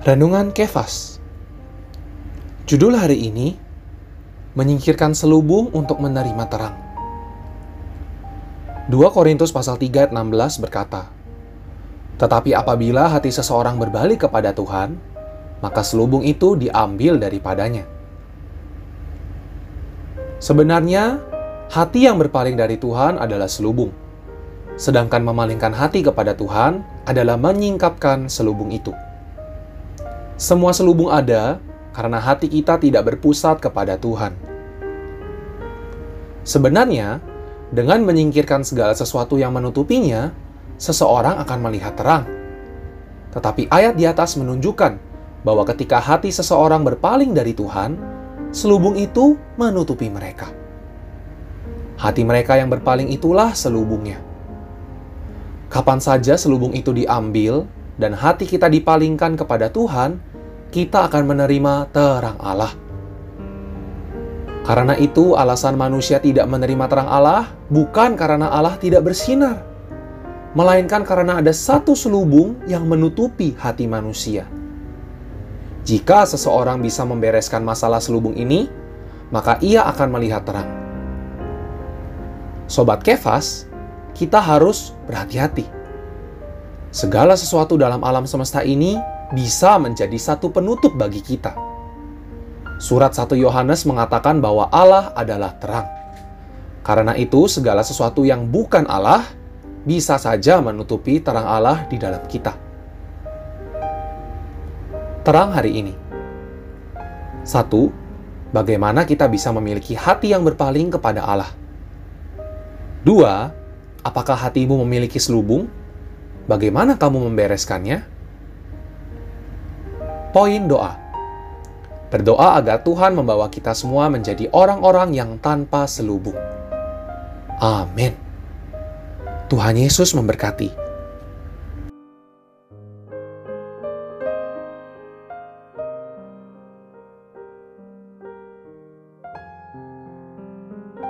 Renungan Kefas. Judul hari ini Menyingkirkan selubung untuk menerima terang. 2 Korintus pasal 3 ayat 16 berkata Tetapi apabila hati seseorang berbalik kepada Tuhan Maka selubung itu diambil daripadanya. Sebenarnya hati yang berpaling dari Tuhan adalah selubung Sedangkan memalingkan hati kepada Tuhan adalah menyingkapkan selubung itu semua selubung ada karena hati kita tidak berpusat kepada Tuhan. Sebenarnya, dengan menyingkirkan segala sesuatu yang menutupinya, seseorang akan melihat terang. Tetapi ayat di atas menunjukkan bahwa ketika hati seseorang berpaling dari Tuhan, selubung itu menutupi mereka. Hati mereka yang berpaling itulah selubungnya. Kapan saja selubung itu diambil dan hati kita dipalingkan kepada Tuhan, kita akan menerima terang Allah. Karena itu, alasan manusia tidak menerima terang Allah bukan karena Allah tidak bersinar, melainkan karena ada satu selubung yang menutupi hati manusia. Jika seseorang bisa membereskan masalah selubung ini, maka ia akan melihat terang. Sobat Kefas, kita harus berhati-hati. Segala sesuatu dalam alam semesta ini bisa menjadi satu penutup bagi kita. Surat 1 Yohanes mengatakan bahwa Allah adalah terang. Karena itu, segala sesuatu yang bukan Allah bisa saja menutupi terang Allah di dalam kita. Terang hari ini. Satu, bagaimana kita bisa memiliki hati yang berpaling kepada Allah. Dua, apakah hatimu memiliki selubung? Bagaimana kamu membereskannya? Poin doa. Berdoa agar Tuhan membawa kita semua menjadi orang-orang yang tanpa selubung. Amin. Tuhan Yesus memberkati.